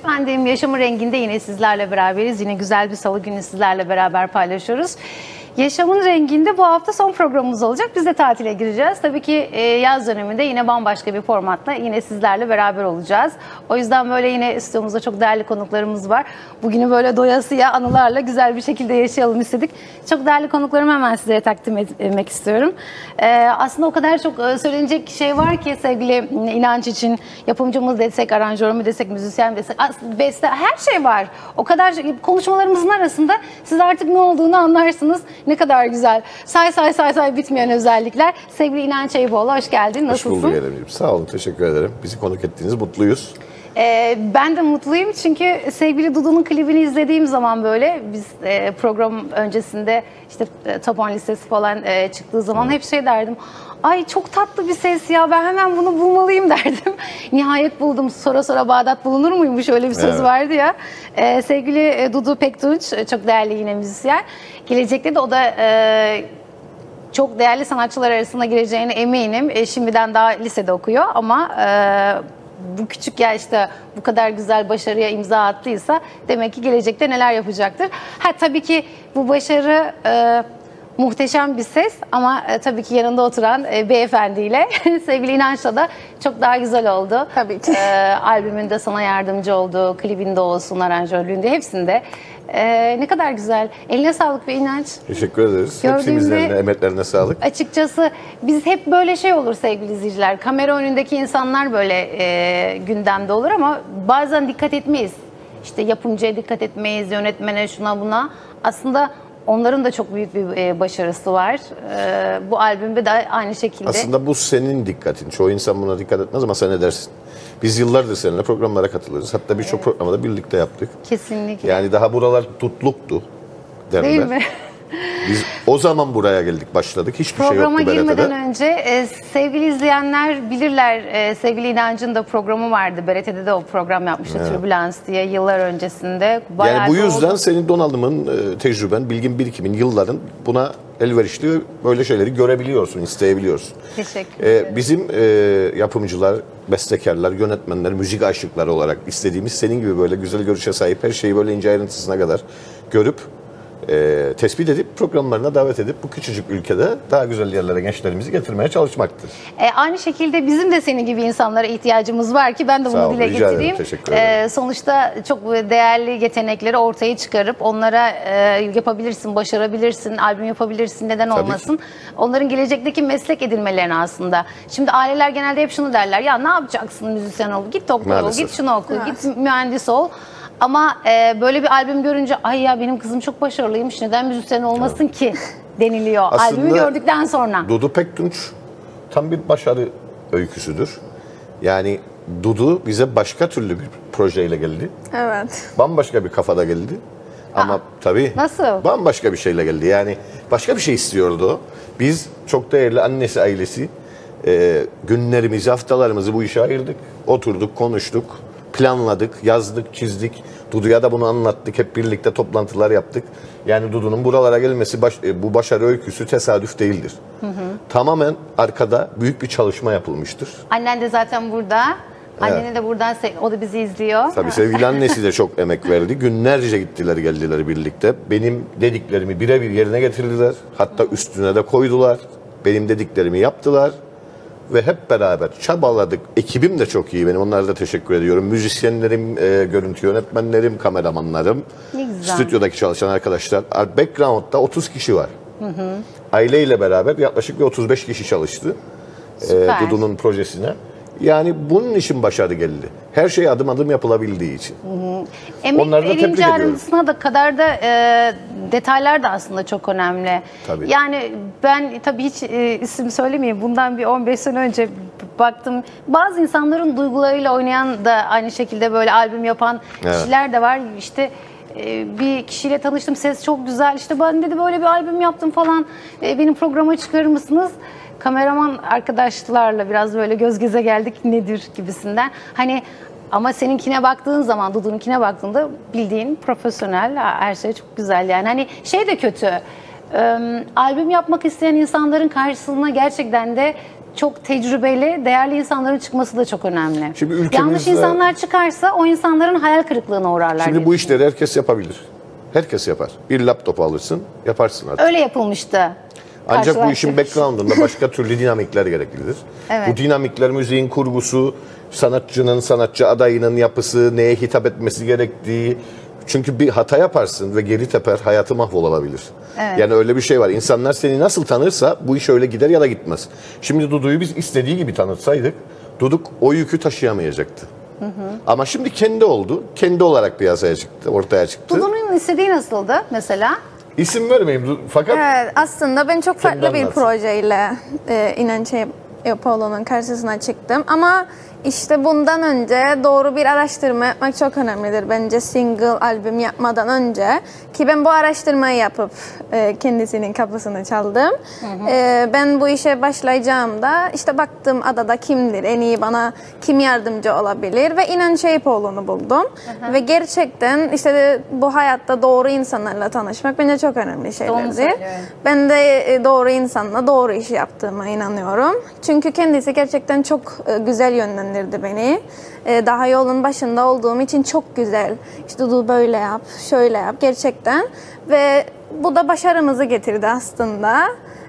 Efendim Yaşamın Rengi'nde yine sizlerle beraberiz. Yine güzel bir salı günü sizlerle beraber paylaşıyoruz. Yaşamın Rengi'nde bu hafta son programımız olacak. Biz de tatile gireceğiz. Tabii ki e, yaz döneminde yine bambaşka bir formatla yine sizlerle beraber olacağız. O yüzden böyle yine stüdyomuzda çok değerli konuklarımız var. Bugünü böyle doyasıya anılarla güzel bir şekilde yaşayalım istedik. Çok değerli konuklarımı hemen sizlere takdim etmek istiyorum. E, aslında o kadar çok e, söylenecek şey var ki sevgili inanç için yapımcımız desek, aranjör mü desek, müzisyen desek, beste her şey var. O kadar konuşmalarımızın arasında siz artık ne olduğunu anlarsınız. Ne kadar güzel. Say say say say bitmeyen özellikler. Sevgili İnanç Eyüboğlu hoş geldin. Hoş Nasılsın? bulduk Eren'ciğim. Sağ olun, teşekkür ederim. Bizi konuk ettiğiniz mutluyuz. Ee, ben de mutluyum çünkü sevgili Dudu'nun klibini izlediğim zaman böyle biz e, program öncesinde işte e, Top 10 listesi falan e, çıktığı zaman hep şey derdim. Ay çok tatlı bir ses ya ben hemen bunu bulmalıyım derdim. Nihayet buldum. Sonra sonra Bağdat bulunur muymuş öyle bir söz Evet. vardı ya. Ee, sevgili e, Dudu Pektunç e, çok değerli yine müzisyen. Gelecekte de o da e, çok değerli sanatçılar arasına gireceğine eminim. E, şimdiden daha lisede okuyor ama e, bu küçük yaşta bu kadar güzel başarıya imza attıysa demek ki gelecekte neler yapacaktır. Ha tabii ki bu başarı e, muhteşem bir ses ama e, tabii ki yanında oturan e, beyefendiyle sevgili İnanç'la da çok daha güzel oldu. Tabii ki. E, albümünde sana yardımcı oldu, klibinde olsun, aranjörlüğünde hepsinde. E, ne kadar güzel. Eline sağlık ve İnanç. Teşekkür ederiz. Hepsimizin eline, emeklerine sağlık. Açıkçası biz hep böyle şey olur sevgili izleyiciler. Kamera önündeki insanlar böyle e, gündemde olur ama bazen dikkat etmeyiz. İşte yapımcıya dikkat etmeyiz, yönetmene şuna buna. Aslında onların da çok büyük bir e, başarısı var. E, bu albümde de aynı şekilde. Aslında bu senin dikkatin. Çoğu insan buna dikkat etmez ama sen edersin. Biz yıllardır seninle programlara katılırız. Hatta birçok programı da birlikte yaptık. Kesinlikle. Yani daha buralar tutluktu derler. Değil mi? Biz o zaman buraya geldik, başladık. Hiçbir şey Programa yoktu girmeden BRT'de. önce e, sevgili izleyenler bilirler e, sevgili İnancı'nın da programı vardı. BRT'de de o program yapmıştı Türbülans diye yıllar öncesinde. Bayağı Yani bu yüzden oldu. senin donanımın, e, tecrüben, bilgin, birikimin, yılların buna elverişli böyle şeyleri görebiliyorsun, isteyebiliyorsun. Teşekkür Ee, bizim e, yapımcılar, bestekarlar, yönetmenler, müzik aşıkları olarak istediğimiz senin gibi böyle güzel görüşe sahip her şeyi böyle ince ayrıntısına kadar görüp e, tespit edip programlarına davet edip bu küçücük ülkede daha güzel yerlere gençlerimizi getirmeye çalışmaktır. E, aynı şekilde bizim de senin gibi insanlara ihtiyacımız var ki ben de bunu Sağ ol, dile getireyim. teşekkür ederim. E, sonuçta çok değerli yetenekleri ortaya çıkarıp onlara e, yapabilirsin, başarabilirsin, albüm yapabilirsin, neden Tabii olmasın. Onların gelecekteki meslek edinmelerini aslında. Şimdi aileler genelde hep şunu derler. Ya ne yapacaksın müzisyen ol, git doktor ol, git şunu oku, git mühendis ol. Ama e, böyle bir albüm görünce ay ya benim kızım çok başarılıymış neden müzisyen olmasın ki deniliyor. Aslında Albümü gördükten sonra. Dudu Pektunç tam bir başarı öyküsüdür. Yani Dudu bize başka türlü bir projeyle geldi. Evet. Bambaşka bir kafada geldi. Ama tabii nasıl? bambaşka bir şeyle geldi. Yani başka bir şey istiyordu o. Biz çok değerli annesi ailesi e, günlerimizi, haftalarımızı bu işe ayırdık. Oturduk, konuştuk, planladık, yazdık, çizdik. Dudu'ya da bunu anlattık. Hep birlikte toplantılar yaptık. Yani Dudu'nun buralara gelmesi, baş- e, bu başarı öyküsü tesadüf değildir. Tamamen arkada büyük bir çalışma yapılmıştır. Annen de zaten burada. Annene de buradan o da bizi izliyor. Tabii sevgili annesi de çok emek verdi. Günlerce gittiler geldiler birlikte. Benim dediklerimi birebir yerine getirdiler. Hatta üstüne de koydular. Benim dediklerimi yaptılar. Ve hep beraber çabaladık. Ekibim de çok iyi benim. Onlara da teşekkür ediyorum. Müzisyenlerim, e, görüntü yönetmenlerim, kameramanlarım. Ne güzel. Stüdyodaki çalışan arkadaşlar. Background'da 30 kişi var. Aileyle beraber yaklaşık bir 35 kişi çalıştı. E, Süper. Dudu'nun projesine. Yani bunun için başarı geldi. Her şey adım adım yapılabildiği için. Emek Onları da tebrik ayrıntısına da kadar da e, detaylar da aslında çok önemli. Tabii. Yani ben tabii hiç e, isim söylemeyeyim. Bundan bir 15 sene önce baktım. Bazı insanların duygularıyla oynayan da aynı şekilde böyle albüm yapan Evet. kişiler de var. İşte e, bir kişiyle tanıştım. Ses çok güzel. İşte ben dedi böyle bir albüm yaptım falan. E, benim programa çıkarır mısınız? Kameraman arkadaşlarla biraz böyle göz göze geldik nedir gibisinden. Hani ama seninkine baktığın zaman, Dudu'nunkine baktığında bildiğin profesyonel, her şey çok güzel yani. Hani şey de kötü, e, albüm yapmak isteyen insanların karşısına gerçekten de çok tecrübeli, değerli insanların çıkması da çok önemli. Şimdi Yanlış insanlar çıkarsa o insanların hayal kırıklığına uğrarlar. Şimdi bu işleri herkes yapabilir. Herkes yapar. Bir laptop alırsın, yaparsın artık. Öyle yapılmıştı. Ancak bu işin background'ında başka türlü dinamikler gereklidir. Evet. Bu dinamikler müziğin kurgusu, sanatçının, sanatçı adayının yapısı, neye hitap etmesi gerektiği. Çünkü bir hata yaparsın ve geri teper hayatı mahvolabilir. Evet. Yani öyle bir şey var. İnsanlar seni nasıl tanırsa bu iş öyle gider ya da gitmez. Şimdi Dudu'yu biz istediği gibi tanıtsaydık Duduk o yükü taşıyamayacaktı. Ama şimdi kendi oldu. Kendi olarak piyasaya çıktı, ortaya çıktı. Dudu'nun istediği nasıldı mesela? İsim vermeyeyim fakat Evet, aslında ben çok farklı bir anlat. projeyle e, İnanç Polo'nun karşısına çıktım. Ama işte bundan önce doğru bir araştırma yapmak çok önemlidir. Bence single albüm yapmadan önce. Ki ben bu araştırmayı yapıp e, kendisinin kapısını çaldım. E, ben bu işe başlayacağımda işte baktım adada kimdir, en iyi bana kim yardımcı olabilir ve İnanç Eyüpoğlu'nu buldum. Ve gerçekten işte bu hayatta doğru insanlarla tanışmak bence çok önemli şeylerdi. söylüyor. Ben de e, doğru insanla doğru işi yaptığıma inanıyorum. Çünkü kendisi gerçekten çok e, güzel yönlendirdi beni. E, Daha yolun başında olduğum için çok güzel. İşte Dudu böyle yap, şöyle yap gerçekten. Ve bu da başarımızı getirdi aslında.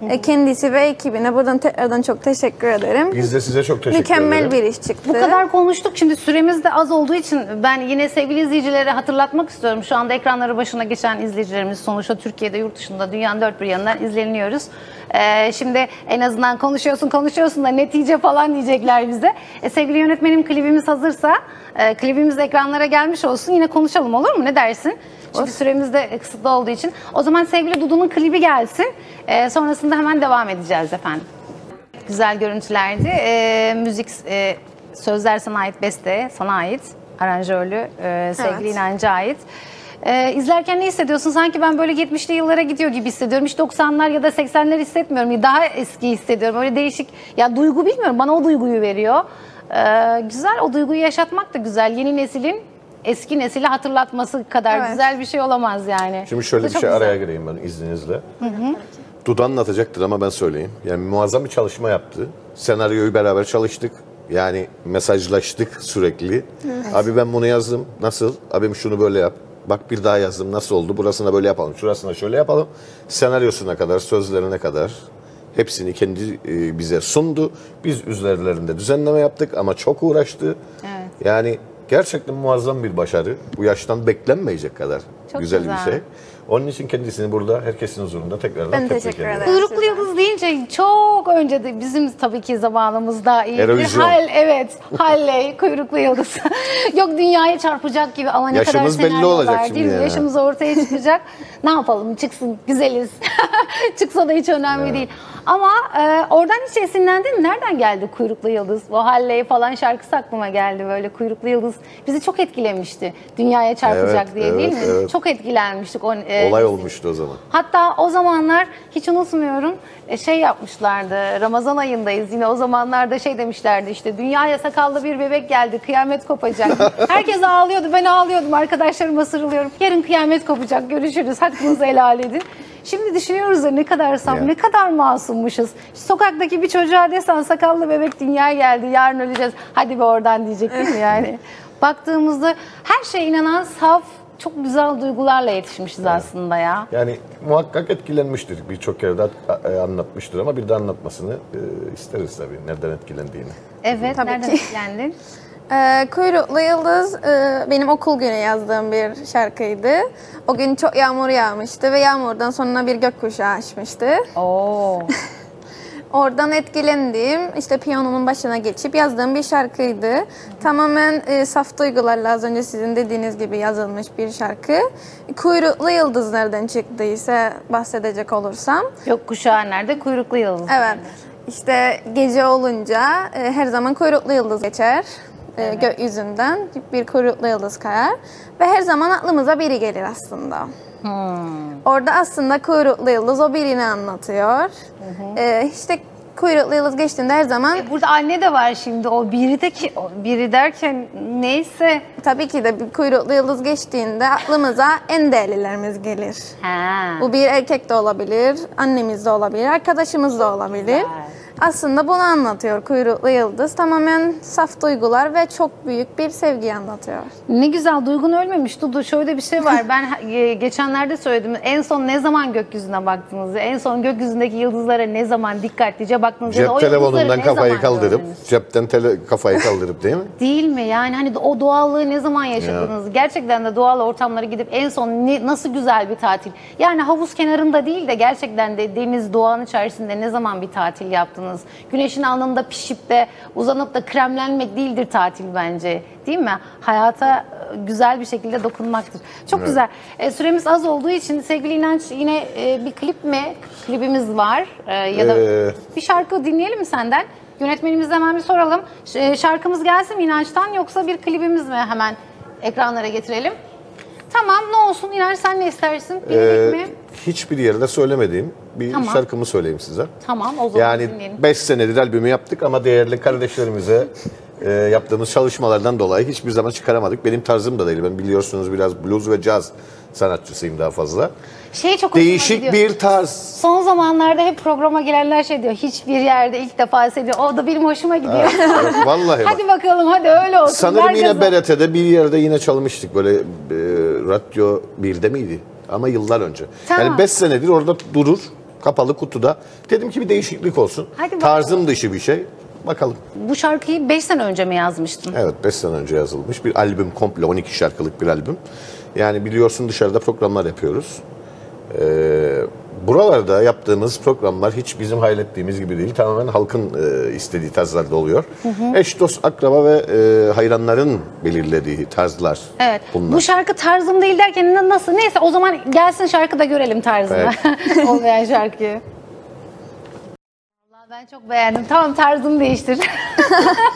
E, Kendisi ve ekibine buradan tekrardan çok teşekkür ederim. biz de size çok teşekkür Mükemmel ederim. bir iş çıktı. Bu kadar konuştuk. Şimdi süremiz de az olduğu için ben yine sevgili izleyicilere hatırlatmak istiyorum. Şu anda ekranları başına geçen izleyicilerimiz sonuçta Türkiye'de, yurt dışında, dünyanın dört bir yanından izleniyoruz. Ee, şimdi en azından konuşuyorsun konuşuyorsun da netice falan diyecekler bize. E, sevgili yönetmenim klibimiz hazırsa e, klibimiz ekranlara gelmiş olsun. Yine konuşalım olur mu? Ne dersin? Çünkü süremiz de kısıtlı olduğu için. O zaman sevgili Dudu'nun klibi gelsin. E, sonrasında hemen devam edeceğiz efendim. Güzel görüntülerdi. Ee, müzik e, sözler sana ait, beste sana ait. Aranjörlü e, sevgili Evet. İnancı'ya ait. Ee, izlerken ne hissediyorsun? Sanki ben böyle 70'li yıllara gidiyor gibi hissediyorum. Hiç 90'lar ya da 80'ler hissetmiyorum. Daha eski hissediyorum. Öyle değişik. Ya duygu bilmiyorum. Bana o duyguyu veriyor. Ee, güzel. O duyguyu yaşatmak da güzel. Yeni neslin eski nesili hatırlatması kadar Evet. güzel bir şey olamaz yani. Şimdi şöyle bir şey güzel. araya gireyim ben izninizle. Dudu anlatacaktır ama ben söyleyeyim. Yani muazzam bir çalışma yaptı. Senaryoyu beraber çalıştık. Yani mesajlaştık sürekli. Abi ben bunu yazdım. Nasıl? Abim şunu böyle yap. Bak bir daha yazdım. Nasıl oldu? Burasına böyle yapalım. Şurasına şöyle yapalım. Senaryosuna kadar, sözlerine kadar hepsini kendi e, bize sundu. Biz üzerlerinde düzenleme yaptık ama çok uğraştı. Evet. Yani gerçekten muazzam bir başarı. Bu yaştan beklenmeyecek kadar Çok güzel, güzel. bir şey. Onun için kendisini burada herkesin huzurunda tekrardan Ben tebrik teşekkür ediyorum. ederim. Kuyruklu yıldız deyince çok önce de bizim tabii ki zamanımızda iyi bir Eurovision. hal evet Halley kuyruklu yıldız. Yok dünyaya çarpacak gibi ama ne Yaşımız kadar belli senaryo olacak var, şimdi değil mi? yani. Yaşımız ortaya çıkacak. ne yapalım çıksın güzeliz. Çıksa da hiç önemli değil. Ama e, oradan hiç esinlendin mi? Nereden geldi kuyruklu yıldız? O Halley falan şarkısı aklıma geldi böyle kuyruklu yıldız. Bizi çok etkilemişti. Dünyaya çarpacak Evet, diye değil mi? evet, evet. Çok etkilenmiştik. O, e, Olay olmuştu o zaman. Hatta o zamanlar hiç unutmuyorum e, şey yapmışlardı. Ramazan ayındayız yine o zamanlarda şey demişlerdi işte dünyaya sakallı bir bebek geldi kıyamet kopacak. Herkes ağlıyordu ben ağlıyordum arkadaşlarıma sarılıyorum. Yarın kıyamet kopacak görüşürüz hakkınızı helal edin. Şimdi düşünüyoruz da ne kadar saf, ne kadar masummuşuz. Sokaktaki bir çocuğa desen sakallı bebek dünyaya geldi yarın öleceğiz. Hadi be oradan diyecek değil mi yani? Baktığımızda her şeye inanan saf, çok güzel duygularla yetişmişiz aslında ya. Yani muhakkak etkilenmiştir. Birçok kere de anlatmıştır ama bir de anlatmasını e, isteriz tabii. Nereden etkilendiğini. Evet, Tabii nereden ki. etkilendin? Ee, Kuyruklu Yıldız e, benim okul günü yazdığım bir şarkıydı. O gün çok yağmur yağmıştı ve yağmurdan sonra bir gökkuşağı açmıştı. Oo. Oradan etkilendiğim, işte piyanonun başına geçip yazdığım bir şarkıydı. Tamamen e, saf duygularla az önce sizin dediğiniz gibi yazılmış bir şarkı. Kuyruklu Yıldız nereden çıktıysa bahsedecek olursam. Yok kuşağı nerede? Kuyruklu yıldız. Evet. İşte gece olunca e, her zaman kuyruklu yıldız geçer. E, Gökyüzünden bir kuyruklu yıldız kayar. Ve her zaman aklımıza biri gelir aslında. Orada aslında kuyruklu yıldız o birini anlatıyor. E, işte kuyruklu yıldız geçtiğinde her zaman E, Burada anne de var şimdi. O biri de ki o biri derken neyse. tabii ki de bir kuyruklu yıldız geçtiğinde aklımıza en değerlilerimiz gelir. Ha. Bu bir erkek de olabilir, annemiz de olabilir, arkadaşımız da olabilir. Güzel. Aslında bunu anlatıyor Kuyruklu Yıldız. Tamamen saf duygular ve çok büyük bir sevgiyi anlatıyor. Ne güzel duygun ölmemiş Dudu. Şöyle bir şey var. Ben e, geçenlerde söyledim. En son ne zaman gökyüzüne baktınız? En son gökyüzündeki yıldızlara ne zaman dikkatlice baktınız? Ya Cep o telefonundan kafayı kaldırıp, gördünüz? cepten tele, kafayı kaldırıp değil mi? Değil mi? Yani hani o doğallığı ne zaman yaşadınız? Gerçekten de doğal ortamlara gidip en son ne, nasıl güzel bir tatil? Yani havuz kenarında değil de gerçekten de deniz, doğanın içerisinde ne zaman bir tatil yaptınız? Güneşin alnında pişip de uzanıp da kremlenmek değildir tatil bence. Değil mi? Hayata e, güzel bir şekilde dokunmaktır. Çok güzel. E, süremiz az olduğu için sevgili İnanç yine e, bir klip mi? Klibimiz var. E, ya da Ee, bir şarkı dinleyelim mi senden? Yönetmenimize hemen bir soralım. E, Şarkımız gelsin mi İnanç'tan yoksa bir klibimiz mi hemen ekranlara getirelim? Tamam ne olsun İnanç sen ne istersin? Bildik Ee, mi? hiçbir yerde söylemediğim bir Tamam. şarkımı söyleyeyim size. Tamam o zaman Yani dinleyelim. 5 senedir albümü yaptık ama değerli kardeşlerimize e, yaptığımız çalışmalardan dolayı hiçbir zaman çıkaramadık. Benim tarzım da değil. Ben biliyorsunuz biraz blues ve caz sanatçısıyım daha fazla. Şey çok Değişik bir tarz. Son zamanlarda hep programa gelenler şey diyor. Hiçbir yerde ilk defa hissediyor. O da benim hoşuma gidiyor. Evet, Vallahi bak. hadi bakalım hadi öyle olsun. Sanırım Ver yine gazı. BRT'de bir yerde yine çalmıştık böyle e, radyo 1'de miydi? Ama yıllar önce. Tamam. Yani 5 senedir orada durur kapalı kutuda. Dedim ki bir değişiklik olsun. Hadi. Tarzım dışı bir şey. Bakalım. Bu şarkıyı 5 sene önce mi yazmıştın? Evet 5 sene önce yazılmış bir albüm komple 12 şarkılık bir albüm. Yani biliyorsun dışarıda programlar yapıyoruz. Ee, buralarda yaptığımız programlar hiç bizim hayal ettiğimiz gibi değil. Tamamen halkın e, istediği tarzlarda oluyor. Eş, dost, akraba ve e, hayranların belirlediği tarzlar Evet. bunlar. Bu şarkı tarzım değil derken na- nasıl? Neyse o zaman gelsin şarkı da görelim tarzını. Olmayan şarkıyı. Ben çok beğendim. Tamam tarzını değiştir.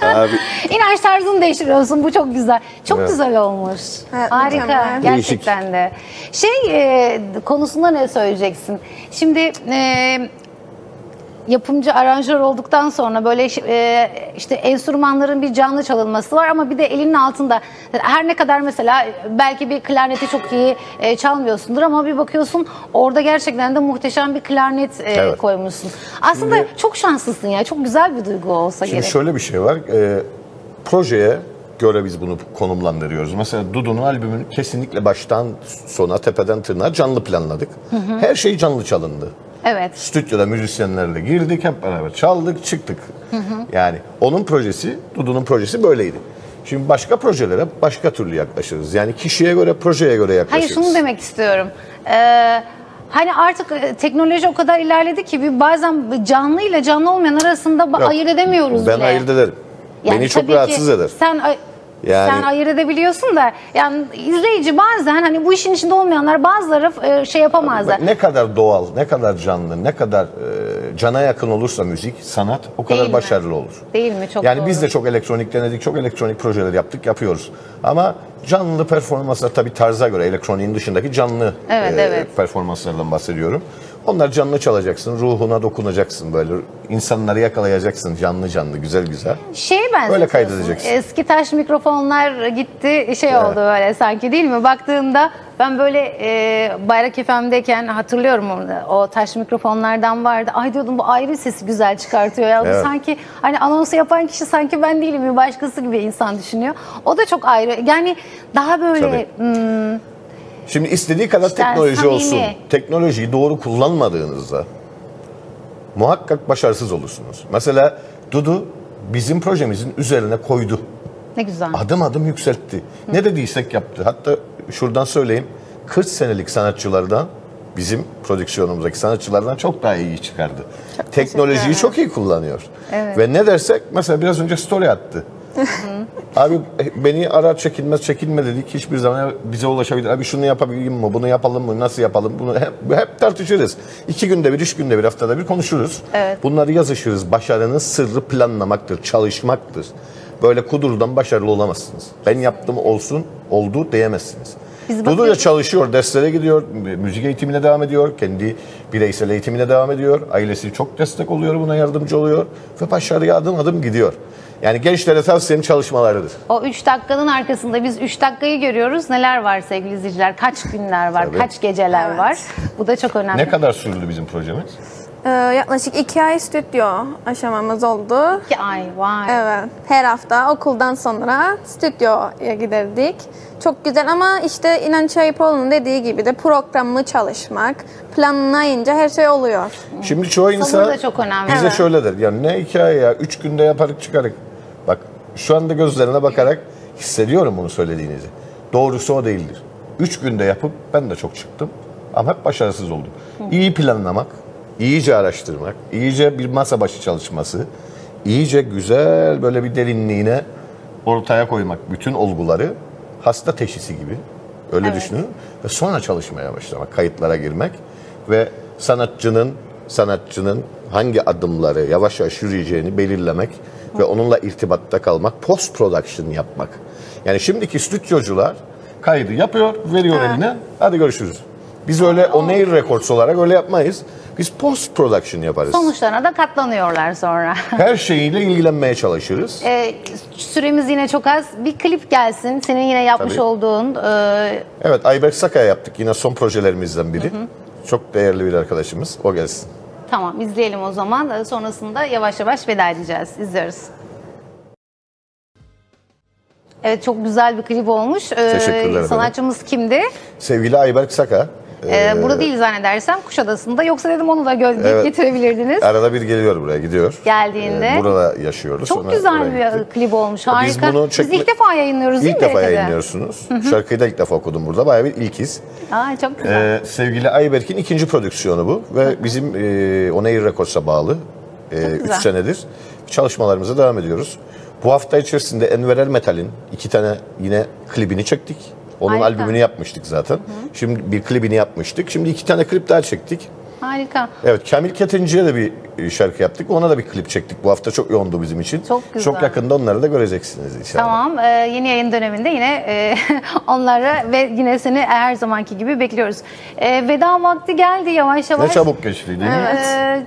Abi, İnanç tarzını değiştiriyorsun. Bu çok güzel. Çok Evet. güzel olmuş. Evet, Harika. mükemmel. Gerçekten de. Şey e, konusunda ne söyleyeceksin? Şimdi e, yapımcı aranjör olduktan sonra böyle e, işte enstrümanların bir canlı çalınması var ama bir de elinin altında her ne kadar mesela belki bir klarneti çok iyi e, çalmıyorsundur ama bir bakıyorsun orada gerçekten de muhteşem bir klarnet e, Evet. koymuşsun. Aslında Şimdi- çok şanslısın ya. Çok güzel bir duygu olsa Şimdi gerek. şöyle bir şey var. Ee, projeye göre biz bunu konumlandırıyoruz. Mesela Dudu'nun albümünü kesinlikle baştan sona, tepeden tırnağa canlı planladık. Her şey canlı çalındı. Evet. Stüdyoda müzisyenlerle girdik, hep beraber çaldık, çıktık. Yani onun projesi, Dudu'nun projesi böyleydi. Şimdi başka projelere başka türlü yaklaşırız. Yani kişiye göre, projeye göre Hayır yaklaşırız. şunu demek istiyorum. Ee, hani artık e, teknoloji o kadar ilerledi ki bir bazen canlı ile canlı olmayan arasında Yok, ayırt edemiyoruz Ben bile. ayırt ederim. Yani Beni çok rahatsız eder. Sen Yani- sen ayırt edebiliyorsun da yani izleyici bazen hani bu işin içinde olmayanlar bazıları e, şey yapamazlar. Ne kadar doğal, ne kadar canlı, ne kadar e, cana yakın olursa müzik, sanat o kadar Değil mi? başarılı olur. Değil mi? Çok yani doğru. biz de çok elektronik denedik, çok elektronik projeler yaptık, yapıyoruz. Ama canlı performanslar tabii tarza göre, elektroniğin dışındaki canlı Evet, evet. performanslardan bahsediyorum. Onlar canlı çalacaksın, ruhuna dokunacaksın böyle. insanları yakalayacaksın canlı canlı, güzel güzel. Şeye benzetiyorsun. Öyle kaydedeceksin. Eski taş mikrofonlar gitti şey oldu böyle sanki değil mi? Baktığında ben böyle e, Bayrak FM'deyken hatırlıyorum orada o taş mikrofonlardan vardı. Ay diyordum bu ayrı sesi güzel çıkartıyor ya. Evet. sanki hani anonsu yapan kişi sanki ben değilim bir başkası gibi insan düşünüyor. O da çok ayrı. Yani daha böyle Tabii. Şimdi istediği kadar İşte teknoloji samimi. olsun. Teknolojiyi doğru kullanmadığınızda muhakkak başarısız olursunuz. Mesela Dudu bizim projemizin üzerine koydu. ne güzel. Adım adım yükseltti. Ne dediysek yaptı. Hatta şuradan söyleyeyim. 40 senelik sanatçılardan bizim prodüksiyonumuzdaki sanatçılardan çok daha iyi çıkardı. Teknolojiyi ederim. çok iyi kullanıyor. Evet. Ve ne dersek mesela biraz önce story attı. Abi beni ara çekilmez çekilme dedik. Hiçbir zaman bize ulaşabilir. Abi şunu yapabileyim mi? Bunu yapalım mı? Nasıl yapalım? Bunu hep, hep tartışırız. İki günde bir, üç günde bir, haftada bir konuşuruz. Evet. Bunları yazışırız. Başarının sırrı planlamaktır, çalışmaktır. Böyle kudurdan başarılı olamazsınız. Ben yaptım olsun, oldu diyemezsiniz. Dudu da çalışıyor, derslere gidiyor, müzik eğitimine devam ediyor, kendi bireysel eğitimine devam ediyor. Ailesi çok destek oluyor, buna yardımcı oluyor ve başarıya adım adım gidiyor. Yani gençlere tavsiyem çalışmalarıdır. O 3 dakikanın arkasında biz 3 dakikayı görüyoruz. Neler var sevgili izleyiciler? Kaç günler var? Tabii. Kaç geceler Evet. var? Bu da çok önemli. Ne kadar sürdü bizim projemiz? Ee, yaklaşık iki ay stüdyo aşamamız oldu. Ki ay vay. Evet, her hafta okuldan sonra stüdyoya giderdik. Çok güzel ama işte İnanç Ayıpoğlu'nun dediği gibi de programlı çalışmak, planlayınca her şey oluyor. Şimdi çoğu insan da çok önemli. bize Evet. şöyle der. Ya ne hikaye ya? Üç günde yaparık çıkarık. Bak şu anda gözlerine bakarak hissediyorum bunu söylediğinizi. Doğrusu o değildir. Üç günde yapıp ben de çok çıktım. Ama hep başarısız oldum. İyi planlamak, iyice araştırmak, iyice bir masa başı çalışması, iyice güzel böyle bir derinliğine ortaya koymak bütün olguları hasta teşhisi gibi. Öyle Evet. düşünün. Ve sonra çalışmaya başlamak, kayıtlara girmek ve sanatçının sanatçının hangi adımları yavaş yavaş yürüyeceğini belirlemek ve onunla irtibatta kalmak, post production yapmak. Yani şimdiki stüdyocular kaydı yapıyor, veriyor eline, hadi görüşürüz. Biz öyle o Nail Records olarak öyle yapmayız. Biz post production yaparız. Sonuçlarına da katlanıyorlar sonra. Her şeyiyle ilgilenmeye çalışırız. Ee, süremiz yine çok az. Bir klip gelsin. Senin yine yapmış Tabii. olduğun e, Evet, Ayberk Sakaya yaptık. Yine son projelerimizden biri. Çok değerli bir arkadaşımız. O gelsin. Tamam izleyelim o zaman. Ee, Sonrasında yavaş yavaş veda edeceğiz. İzliyoruz. Evet çok güzel bir klip olmuş. Ee, Teşekkürler efendim. Sanatçımız kimdi? Sevgili Ayberk Saka. Ee, e, burada değil zannedersem Kuşadası'nda. Yoksa dedim onu da gö- Evet. getirebilirdiniz. Arada bir geliyor buraya, gidiyor. Geldiğinde. Ee, burada yaşıyoruz. Çok güzel oraya bir gittik. klip olmuş. Biz Harika. bunu Biz çekme- ilk defa yayınlıyoruz değil İlk mi? defa RT'de? yayınlıyorsunuz. Şarkıyı da ilk defa okudum burada. Bayağı bir ilkiz. Aa, çok güzel. Ee, sevgili Ayberk'in ikinci prodüksiyonu bu. Ve bizim e, Onair Records'a bağlı. 3 güzel. senedir çalışmalarımıza devam ediyoruz. Bu hafta içerisinde Enver El Metal'in iki tane yine klibini çektik. Onun Harika. albümünü yapmıştık zaten. Şimdi bir klibini yapmıştık. Şimdi iki tane klip daha çektik. Harika. Evet Kamil Ketinci'ye de bir e, şarkı yaptık. Ona da bir klip çektik. Bu hafta çok yoğundu bizim için. Çok güzel. Çok yakında onları da göreceksiniz inşallah. Tamam. e, yeni yayın döneminde yine e, onları ve yine seni her zamanki gibi bekliyoruz. E, veda vakti geldi yavaş yavaş. Ne çabuk geçti değil mi? Ee,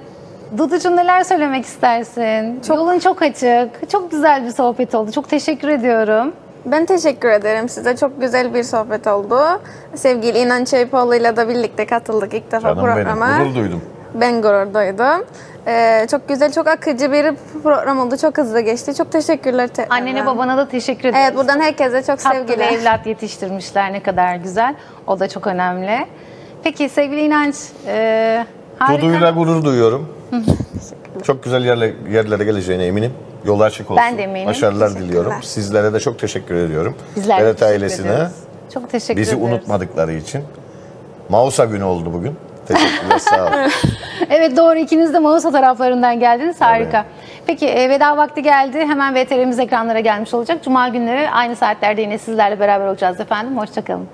Duducuğum neler söylemek istersin? Yolun çok açık. Çok güzel bir sohbet oldu. Çok teşekkür ediyorum. Ben teşekkür ederim size. Çok güzel bir sohbet oldu. Sevgili İnanç Ayıpoğlu ile de birlikte katıldık ilk defa Canım benim. programa. Gurur duydum. Ben gurur duydum. Ee, çok güzel, çok akıcı bir program oldu. Çok hızlı geçti. Çok teşekkürler. tekrar. Annene babana da teşekkür ederiz. Evet, buradan herkese çok Tatlı sevgiler. evlat yetiştirmişler. Ne kadar güzel. O da çok önemli. Peki sevgili İnanç. E, harika. Duduyla gurur duyuyorum. Çok güzel yerle, yerlere geleceğine eminim. Yolu açık olsun. Ben de eminim. Başarılar diliyorum. Sizlere de çok teşekkür ediyorum. Bizler Berat ailesine ediyoruz. Çok teşekkür bizi ederiz. unutmadıkları için. Mausa günü oldu bugün. Teşekkürler sağ olun. Evet doğru ikiniz de Mausa taraflarından geldiniz. Harika. Peki e, veda vakti geldi. Hemen VTR'miz ekranlara gelmiş olacak. Cuma günleri aynı saatlerde yine sizlerle beraber olacağız efendim. Hoşçakalın.